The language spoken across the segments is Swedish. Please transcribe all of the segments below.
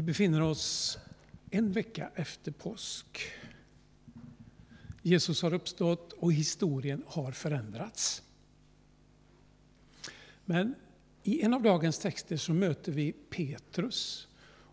Vi befinner oss en vecka efter påsk. Jesus har uppstått och historien har förändrats. Men i en av dagens texter så möter vi Petrus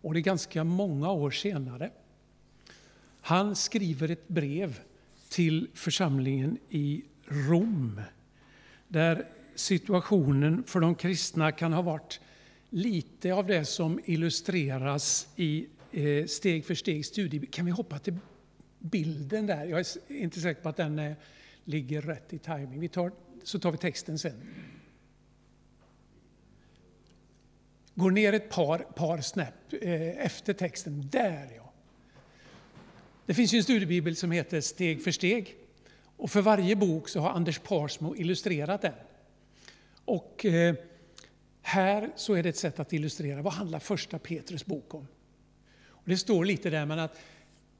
och det är ganska många år senare. Han skriver ett brev till församlingen i Rom där situationen för de kristna kan ha varit lite av det som illustreras i eh, steg för steg studie. Kan vi hoppa till bilden där? Jag är inte säker på att den eh, ligger rätt i timing. Vi tar, så tar vi texten sen. Går ner ett par, par snäpp eh, efter texten. Där ja! Det finns ju en studiebibel som heter Steg för steg. Och för varje bok så har Anders Parsmo illustrerat den. Och här så är det ett sätt att illustrera vad handlar första Petrus bok om. Och det står lite där, men att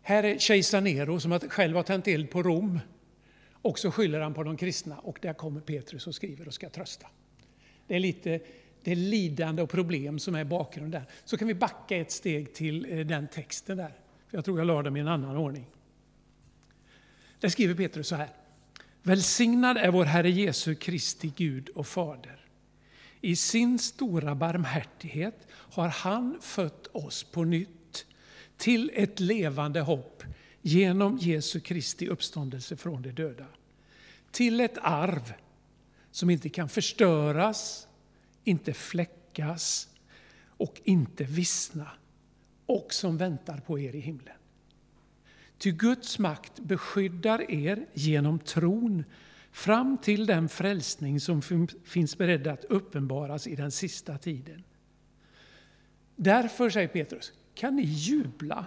här är kejsar Nero som själv har tänt eld på Rom. Och så skyller han på de kristna och där kommer Petrus och skriver och ska trösta. Det är lite det är lidande och problem som är bakgrunden. Så kan vi backa ett steg till eh, den texten där. För jag tror jag la dem i en annan ordning. Där skriver Petrus så här. Välsignad är vår Herre Jesu Kristi Gud och Fader i sin stora barmhärtighet har han fött oss på nytt till ett levande hopp genom Jesu Kristi uppståndelse från de döda. Till ett arv som inte kan förstöras, inte fläckas och inte vissna och som väntar på er i himlen. Ty Guds makt beskyddar er genom tron fram till den frälsning som finns beredd att uppenbaras i den sista tiden. Därför, säger Petrus, kan ni jubla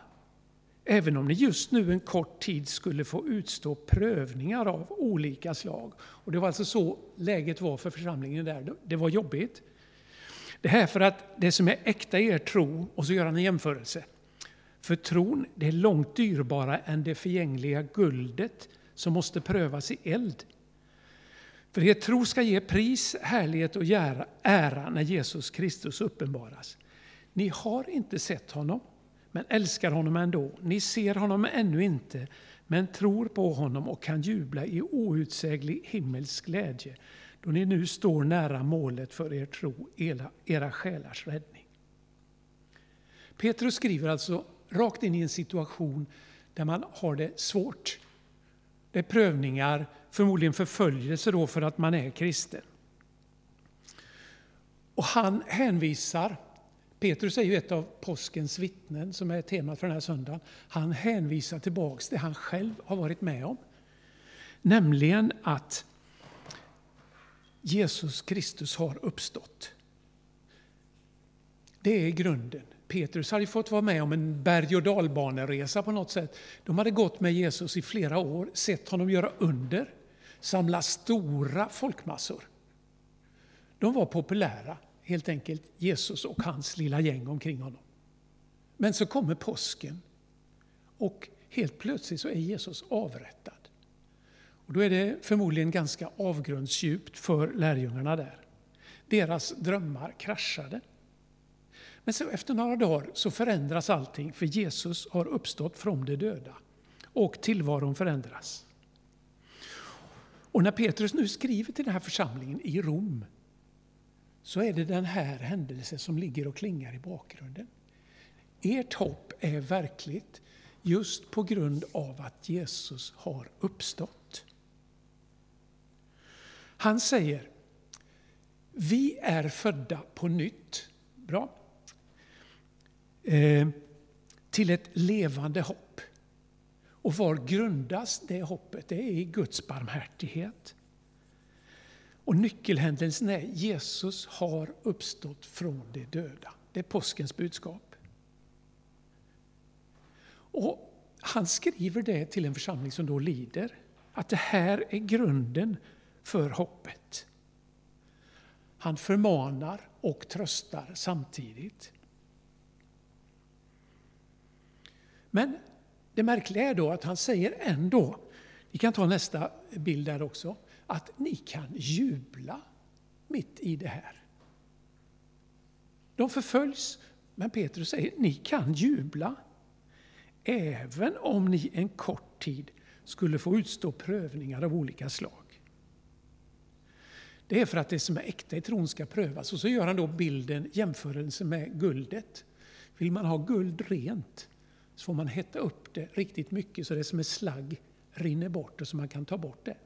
även om ni just nu en kort tid skulle få utstå prövningar av olika slag. Och Det var alltså så läget var för församlingen där. Det var jobbigt. Det här för att det som är äkta i er tro, och så gör han en jämförelse. För tron det är långt dyrbara än det förgängliga guldet som måste prövas i eld för er tro ska ge pris, härlighet och ära när Jesus Kristus uppenbaras. Ni har inte sett honom, men älskar honom ändå. Ni ser honom ännu inte, men tror på honom och kan jubla i outsäglig himmelsk glädje då ni nu står nära målet för er tro, era, era själars räddning. Petrus skriver alltså rakt in i en situation där man har det svårt. Det är prövningar, förmodligen förföljelse då för att man är kristen. Och han hänvisar, Petrus är ju ett av påskens vittnen som är temat för den här söndagen. Han hänvisar tillbaks det han själv har varit med om. Nämligen att Jesus Kristus har uppstått. Det är grunden. Petrus hade fått vara med om en berg och dalbaneresa på något sätt. De hade gått med Jesus i flera år, sett honom göra under, samla stora folkmassor. De var populära, helt enkelt Jesus och hans lilla gäng omkring honom. Men så kommer påsken och helt plötsligt så är Jesus avrättad. Och då är det förmodligen ganska avgrundsdjupt för lärjungarna där. Deras drömmar kraschade. Men så efter några dagar så förändras allting för Jesus har uppstått från de döda och tillvaron förändras. Och när Petrus nu skriver till den här församlingen i Rom så är det den här händelsen som ligger och klingar i bakgrunden. Ert hopp är verkligt just på grund av att Jesus har uppstått. Han säger, vi är födda på nytt. Bra eh, till ett levande hopp. Och var grundas det hoppet? Det är i Guds barmhärtighet. Och nyckelhändelsen är Jesus har uppstått från de döda. Det är påskens budskap. Och han skriver det till en församling som då lider. Att det här är grunden för hoppet. Han förmanar och tröstar samtidigt. Men det märkliga är då att han säger ändå, vi kan ta nästa bild där också, att ni kan jubla mitt i det här. De förföljs Men Petrus säger, ni kan jubla, även om ni en kort tid skulle få utstå prövningar av olika slag. Det är för att det som är äkta i tron ska prövas. Och så gör han då bilden, jämförelse med guldet. Vill man ha guld rent så får man hetta upp det riktigt mycket så det som är slagg rinner bort och så man kan ta bort det.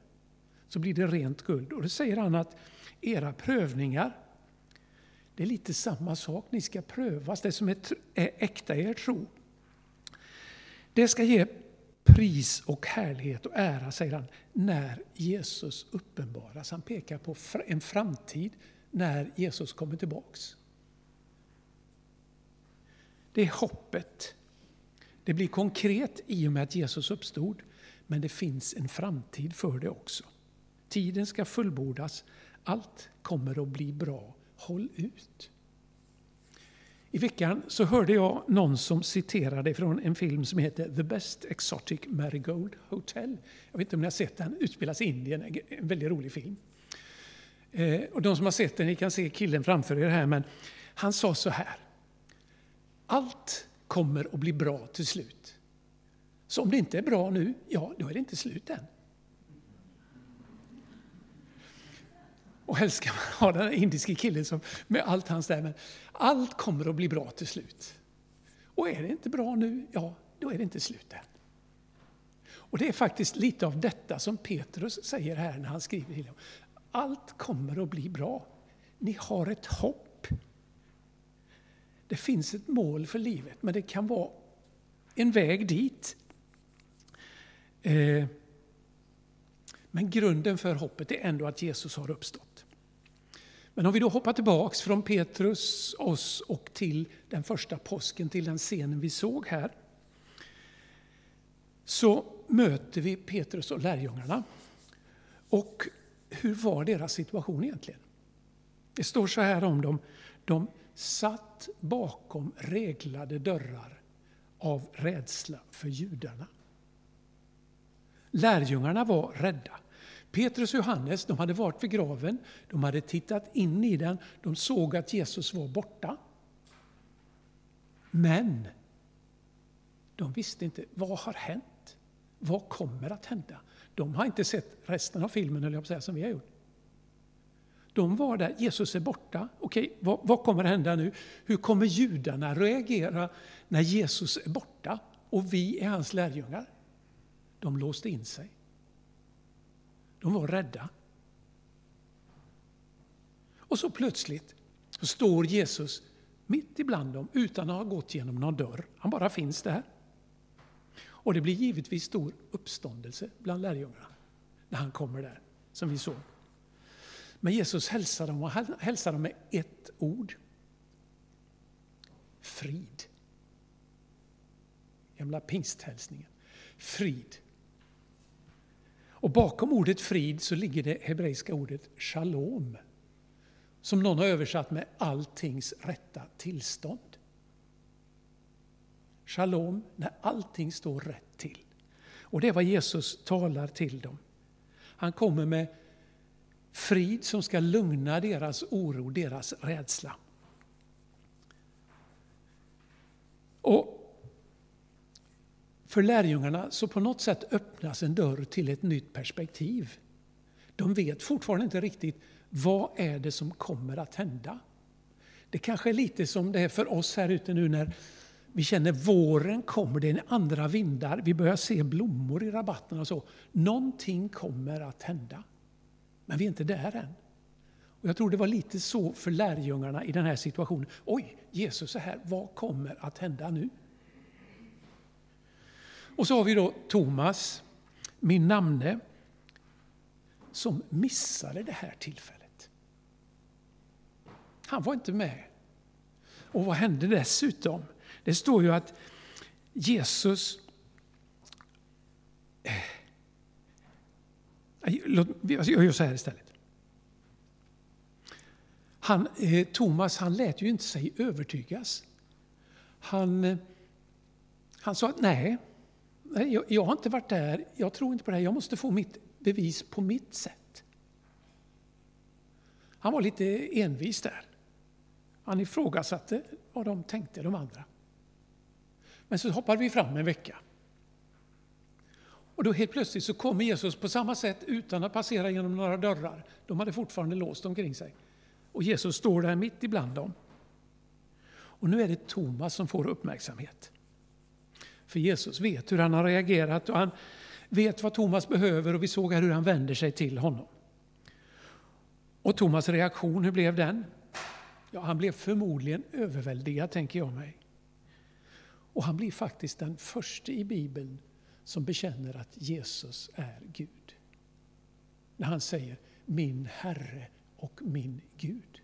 Så blir det rent guld. Och då säger han att era prövningar, det är lite samma sak. Ni ska prövas. Det som är, är äkta i er tro. Det ska ge pris och härlighet och ära, säger han, när Jesus uppenbaras. Han pekar på en framtid när Jesus kommer tillbaks. Det är hoppet. Det blir konkret i och med att Jesus uppstod, men det finns en framtid för det också. Tiden ska fullbordas. Allt kommer att bli bra. Håll ut. I veckan så hörde jag någon som citerade från en film som heter The Best Exotic Marigold Hotel. Jag vet inte om ni har sett den, utspelas i Indien, en väldigt rolig film. Eh, och de som har sett den, ni kan se killen framför er här, men han sa så här. Allt kommer att bli bra till slut. Så om det inte är bra nu, ja, då är det inte slut än. Och helst ska man ha den indiske killen som, med allt hans där, men allt kommer att bli bra till slut. Och är det inte bra nu, ja, då är det inte slut än. Och det är faktiskt lite av detta som Petrus säger här när han skriver till dem. Allt kommer att bli bra. Ni har ett hopp. Det finns ett mål för livet, men det kan vara en väg dit. Eh, men grunden för hoppet är ändå att Jesus har uppstått. Men om vi då hoppar tillbaks från Petrus, oss och till den första påsken, till den scenen vi såg här. Så möter vi Petrus och lärjungarna. Och hur var deras situation egentligen? Det står så här om dem. De satt bakom reglade dörrar av rädsla för judarna. Lärjungarna var rädda. Petrus och Johannes de hade varit vid graven, de hade tittat in i den, de såg att Jesus var borta. Men de visste inte, vad har hänt? Vad kommer att hända? De har inte sett resten av filmen, eller jag säga, som vi har gjort. De var där, Jesus är borta. Okej, vad, vad kommer att hända nu? Hur kommer judarna reagera när Jesus är borta och vi är hans lärjungar? De låste in sig. De var rädda. Och så plötsligt så står Jesus mitt ibland dem utan att ha gått genom någon dörr. Han bara finns där. Och det blir givetvis stor uppståndelse bland lärjungarna när han kommer där, som vi såg. Men Jesus hälsar dem och hälsar dem med ett ord. Frid. Gamla pingsthälsningen. Frid. Och bakom ordet frid så ligger det hebreiska ordet shalom. Som någon har översatt med alltings rätta tillstånd. Shalom, när allting står rätt till. Och det är vad Jesus talar till dem. Han kommer med frid som ska lugna deras oro, deras rädsla. Och för lärjungarna så på något sätt öppnas en dörr till ett nytt perspektiv. De vet fortfarande inte riktigt vad är det som kommer att hända. Det kanske är lite som det är för oss här ute nu när vi känner våren kommer, det är andra vindar, vi börjar se blommor i rabatterna och så. Någonting kommer att hända. Men vi är inte där än. Och jag tror det var lite så för lärjungarna i den här situationen. Oj, Jesus är här, vad kommer att hända nu? Och så har vi då Thomas, min namne, som missade det här tillfället. Han var inte med. Och vad hände dessutom? Det står ju att Jesus eh, eh, jag gör så här istället. Han, eh, Thomas han lät ju inte sig övertygas. Han, eh, han sa att nej, Nej, jag, jag har inte varit där, jag tror inte på det här, jag måste få mitt bevis på mitt sätt. Han var lite envis där. Han ifrågasatte vad de tänkte, de andra. Men så hoppade vi fram en vecka. Och då helt plötsligt så kommer Jesus på samma sätt utan att passera genom några dörrar. De hade fortfarande låst omkring sig. Och Jesus står där mitt ibland dem. Och nu är det Thomas som får uppmärksamhet. För Jesus vet hur han har reagerat och han vet vad Thomas behöver och vi såg här hur han vänder sig till honom. Och Thomas reaktion, hur blev den? Ja, han blev förmodligen överväldigad, tänker jag mig. Och han blir faktiskt den första i Bibeln som bekänner att Jesus är Gud. När han säger min Herre och min Gud.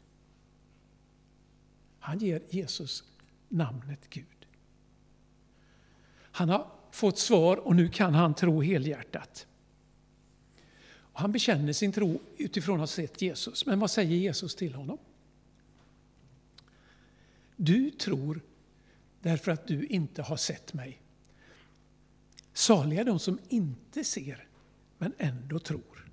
Han ger Jesus namnet Gud. Han har fått svar och nu kan han tro helhjärtat. Och han bekänner sin tro utifrån att ha sett Jesus. Men vad säger Jesus till honom? Du tror därför att du inte har sett mig. Saliga är de som inte ser, men ändå tror.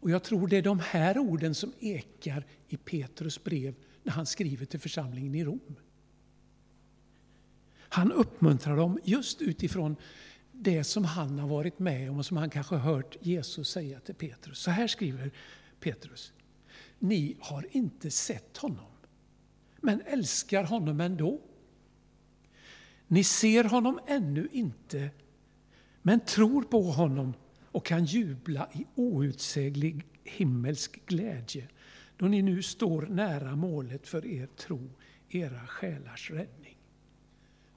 Och jag tror det är de här orden som ekar i Petrus brev när han skriver till församlingen i Rom. Han uppmuntrar dem just utifrån det som han har varit med om och som han kanske hört Jesus säga till Petrus. Så här skriver Petrus. Ni har inte sett honom, men älskar honom ändå. Ni ser honom ännu inte, men tror på honom och kan jubla i outsäglig himmelsk glädje då ni nu står nära målet för er tro, era själars räddning.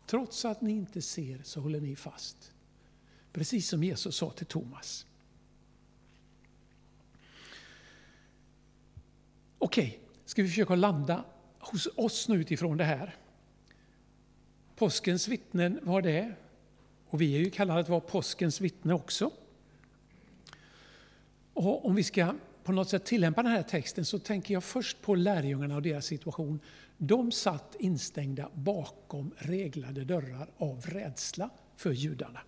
Trots att ni inte ser så håller ni fast. Precis som Jesus sa till Thomas. Okej, ska vi försöka landa hos oss nu utifrån det här. Påskens vittnen var det. Och vi är ju kallade att vara påskens vittne också. Och om vi ska på något sätt tillämpa den här texten så tänker jag först på lärjungarna och deras situation. De satt instängda bakom reglade dörrar av rädsla för judarna.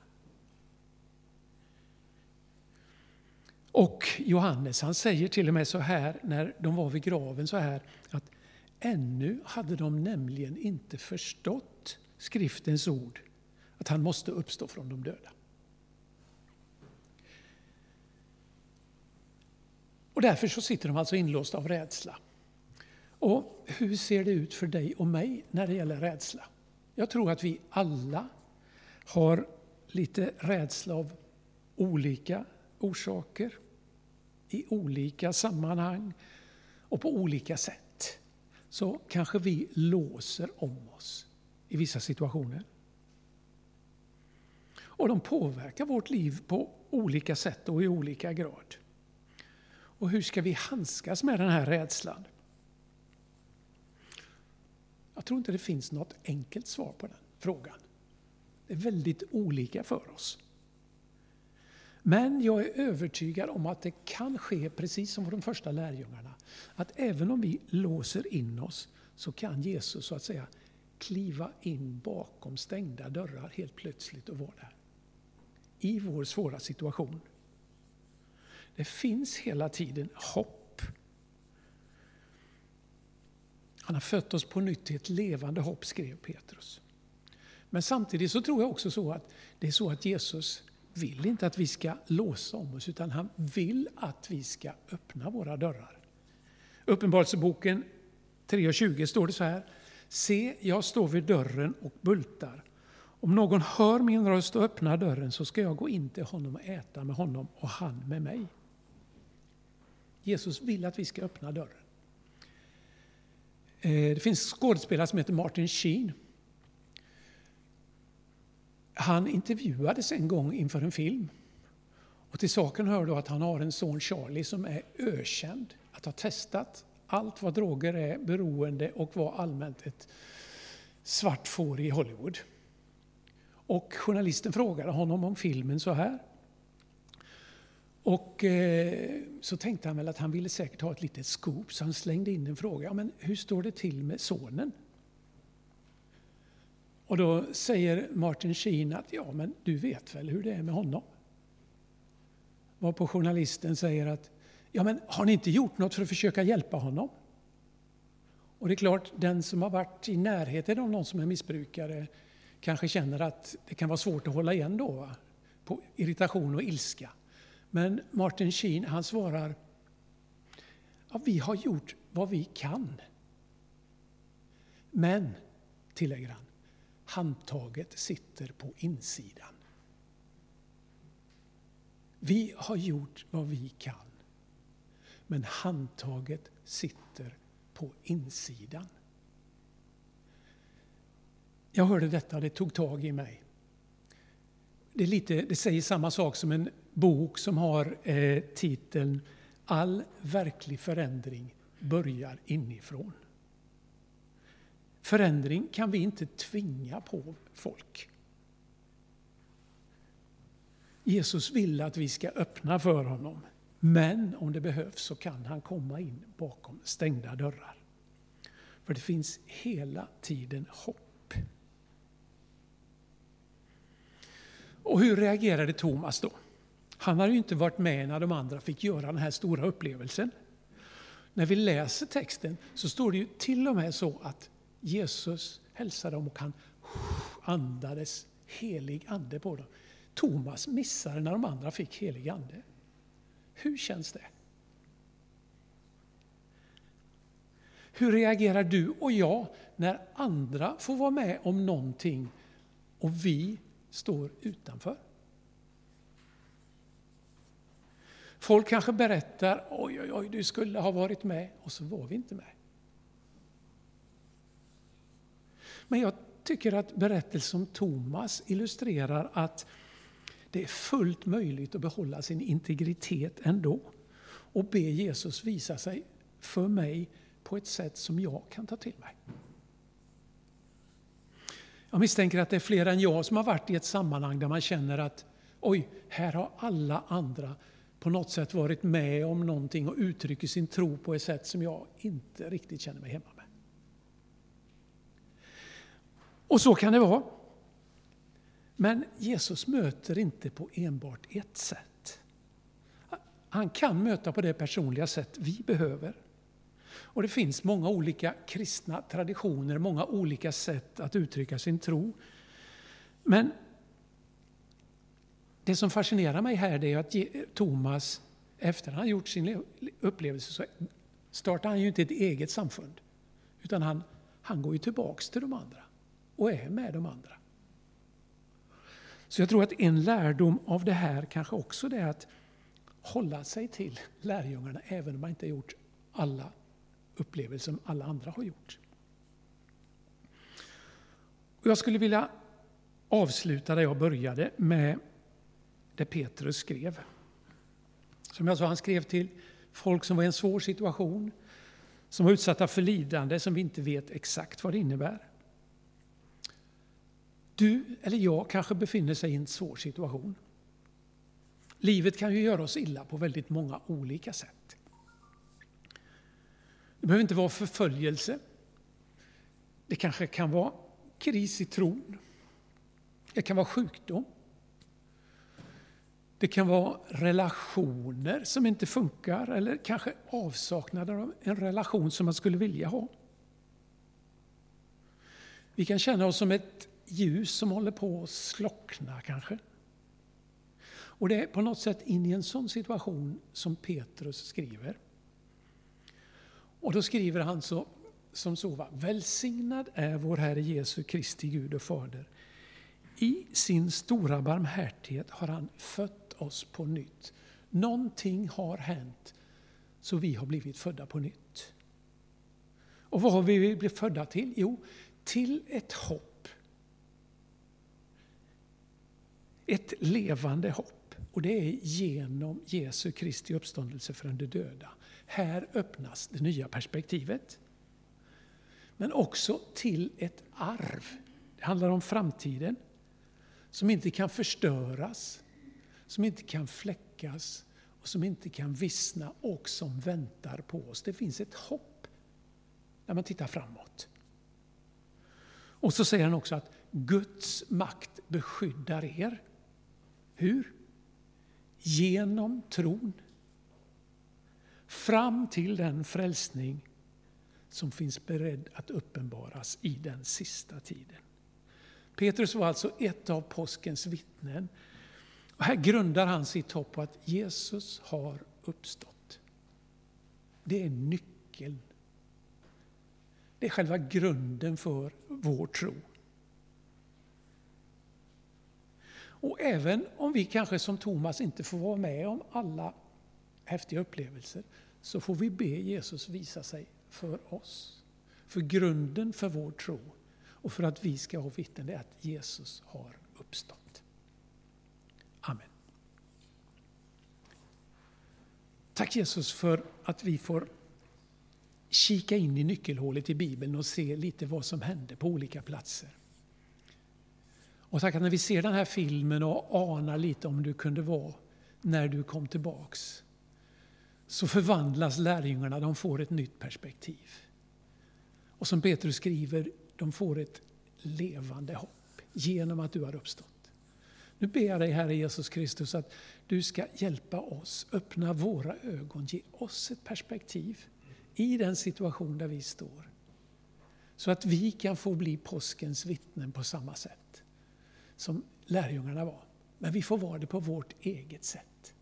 Och Johannes han säger till och med så här när de var vid graven så här att ännu hade de nämligen inte förstått skriftens ord att han måste uppstå från de döda. Och därför så sitter de alltså inlåsta av rädsla. Och hur ser det ut för dig och mig när det gäller rädsla? Jag tror att vi alla har lite rädsla av olika orsaker, i olika sammanhang och på olika sätt. Så kanske vi låser om oss i vissa situationer. Och de påverkar vårt liv på olika sätt och i olika grad. Och hur ska vi handskas med den här rädslan? Jag tror inte det finns något enkelt svar på den frågan. Det är väldigt olika för oss. Men jag är övertygad om att det kan ske precis som för de första lärjungarna. Att även om vi låser in oss så kan Jesus så att säga kliva in bakom stängda dörrar helt plötsligt och vara där. I vår svåra situation. Det finns hela tiden hopp. Han har fött oss på nytt till ett levande hopp, skrev Petrus. Men samtidigt så tror jag också så att det är så att Jesus vill inte att vi ska låsa om oss, utan han vill att vi ska öppna våra dörrar. Uppenbarelseboken 3.20 står det så här. Se, jag står vid dörren och bultar. Om någon hör min röst och öppnar dörren så ska jag gå in till honom och äta med honom och han med mig. Jesus vill att vi ska öppna dörren. Eh, det finns skådespelare som heter Martin Sheen. Han intervjuades en gång inför en film. Och till saken hör då att han har en son Charlie som är ökänd att ha testat allt vad droger är, beroende och var allmänt ett svart får i Hollywood. Och journalisten frågade honom om filmen så här. Och eh, så tänkte han väl att han ville säkert ha ett litet scoop, så han slängde in en fråga. Ja, men hur står det till med sonen? Och då säger Martin Sheen att ja, men du vet väl hur det är med honom? Varpå journalisten säger att ja, men har ni inte gjort något för att försöka hjälpa honom? Och det är klart, den som har varit i närheten av någon som är missbrukare kanske känner att det kan vara svårt att hålla igen då, va? på irritation och ilska. Men Martin Sheen, han svarar, ja, vi har gjort vad vi kan. Men, tillägger han, handtaget sitter på insidan. Vi har gjort vad vi kan. Men handtaget sitter på insidan. Jag hörde detta, det tog tag i mig. Det, är lite, det säger samma sak som en bok som har eh, titeln All verklig förändring börjar inifrån. Förändring kan vi inte tvinga på folk. Jesus vill att vi ska öppna för honom. Men om det behövs så kan han komma in bakom stängda dörrar. För det finns hela tiden hopp. Och hur reagerade Thomas då? Han hade ju inte varit med när de andra fick göra den här stora upplevelsen. När vi läser texten så står det ju till och med så att Jesus hälsade dem och han andades helig ande på dem. Thomas missade när de andra fick helig ande. Hur känns det? Hur reagerar du och jag när andra får vara med om någonting och vi står utanför? Folk kanske berättar, oj, oj, oj, du skulle ha varit med, och så var vi inte med. Men jag tycker att berättelsen om Thomas illustrerar att det är fullt möjligt att behålla sin integritet ändå och be Jesus visa sig för mig på ett sätt som jag kan ta till mig. Jag misstänker att det är fler än jag som har varit i ett sammanhang där man känner att oj, här har alla andra på något sätt varit med om någonting och uttrycker sin tro på ett sätt som jag inte riktigt känner mig hemma med. Och så kan det vara. Men Jesus möter inte på enbart ett sätt. Han kan möta på det personliga sätt vi behöver. Och det finns många olika kristna traditioner, många olika sätt att uttrycka sin tro. Men det som fascinerar mig här är att Thomas, efter att han gjort sin upplevelse, så startar han ju inte ett eget samfund. Utan han, han går ju tillbaks till de andra och är med de andra. Så jag tror att en lärdom av det här kanske också är att hålla sig till lärjungarna även om man inte har gjort alla upplevelser som alla andra har gjort. Och jag skulle vilja avsluta där jag började med det Petrus skrev. Som jag sa, han skrev till folk som var i en svår situation, som var utsatta för lidande som vi inte vet exakt vad det innebär. Du eller jag kanske befinner sig i en svår situation. Livet kan ju göra oss illa på väldigt många olika sätt. Det behöver inte vara förföljelse. Det kanske kan vara kris i tron. Det kan vara sjukdom. Det kan vara relationer som inte funkar eller kanske avsaknaden av en relation som man skulle vilja ha. Vi kan känna oss som ett ljus som håller på att slockna kanske. Och det är på något sätt in i en sån situation som Petrus skriver. Och då skriver han så, som så, va? välsignad är vår Herre Jesu Kristi Gud och Fader. I sin stora barmhärtighet har han fött oss på nytt. Någonting har hänt så vi har blivit födda på nytt. Och vad har vi blivit födda till? Jo, till ett hopp ett levande hopp. Och det är genom Jesu Kristi uppståndelse från de döda. Här öppnas det nya perspektivet. Men också till ett arv. Det handlar om framtiden. Som inte kan förstöras, som inte kan fläckas och som inte kan vissna och som väntar på oss. Det finns ett hopp när man tittar framåt. Och så säger han också att Guds makt beskyddar er. Hur? Genom tron. Fram till den frälsning som finns beredd att uppenbaras i den sista tiden. Petrus var alltså ett av påskens vittnen. Och här grundar han sitt hopp på att Jesus har uppstått. Det är nyckeln. Det är själva grunden för vår tro. Och även om vi kanske som Thomas inte får vara med om alla häftiga upplevelser så får vi be Jesus visa sig för oss. För grunden för vår tro och för att vi ska ha vittnen är att Jesus har uppstått. Amen. Tack Jesus för att vi får kika in i nyckelhålet i Bibeln och se lite vad som hände på olika platser. Och tack att när vi ser den här filmen och anar lite om du kunde vara när du kom tillbaks så förvandlas lärjungarna, de får ett nytt perspektiv. Och som Petrus skriver, de får ett levande hopp genom att du har uppstått. Nu ber jag dig Herre Jesus Kristus att du ska hjälpa oss, öppna våra ögon, ge oss ett perspektiv i den situation där vi står. Så att vi kan få bli påskens vittnen på samma sätt som lärjungarna var. Men vi får vara det på vårt eget sätt.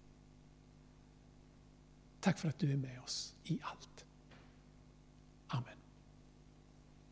Tack för att du är med oss i allt.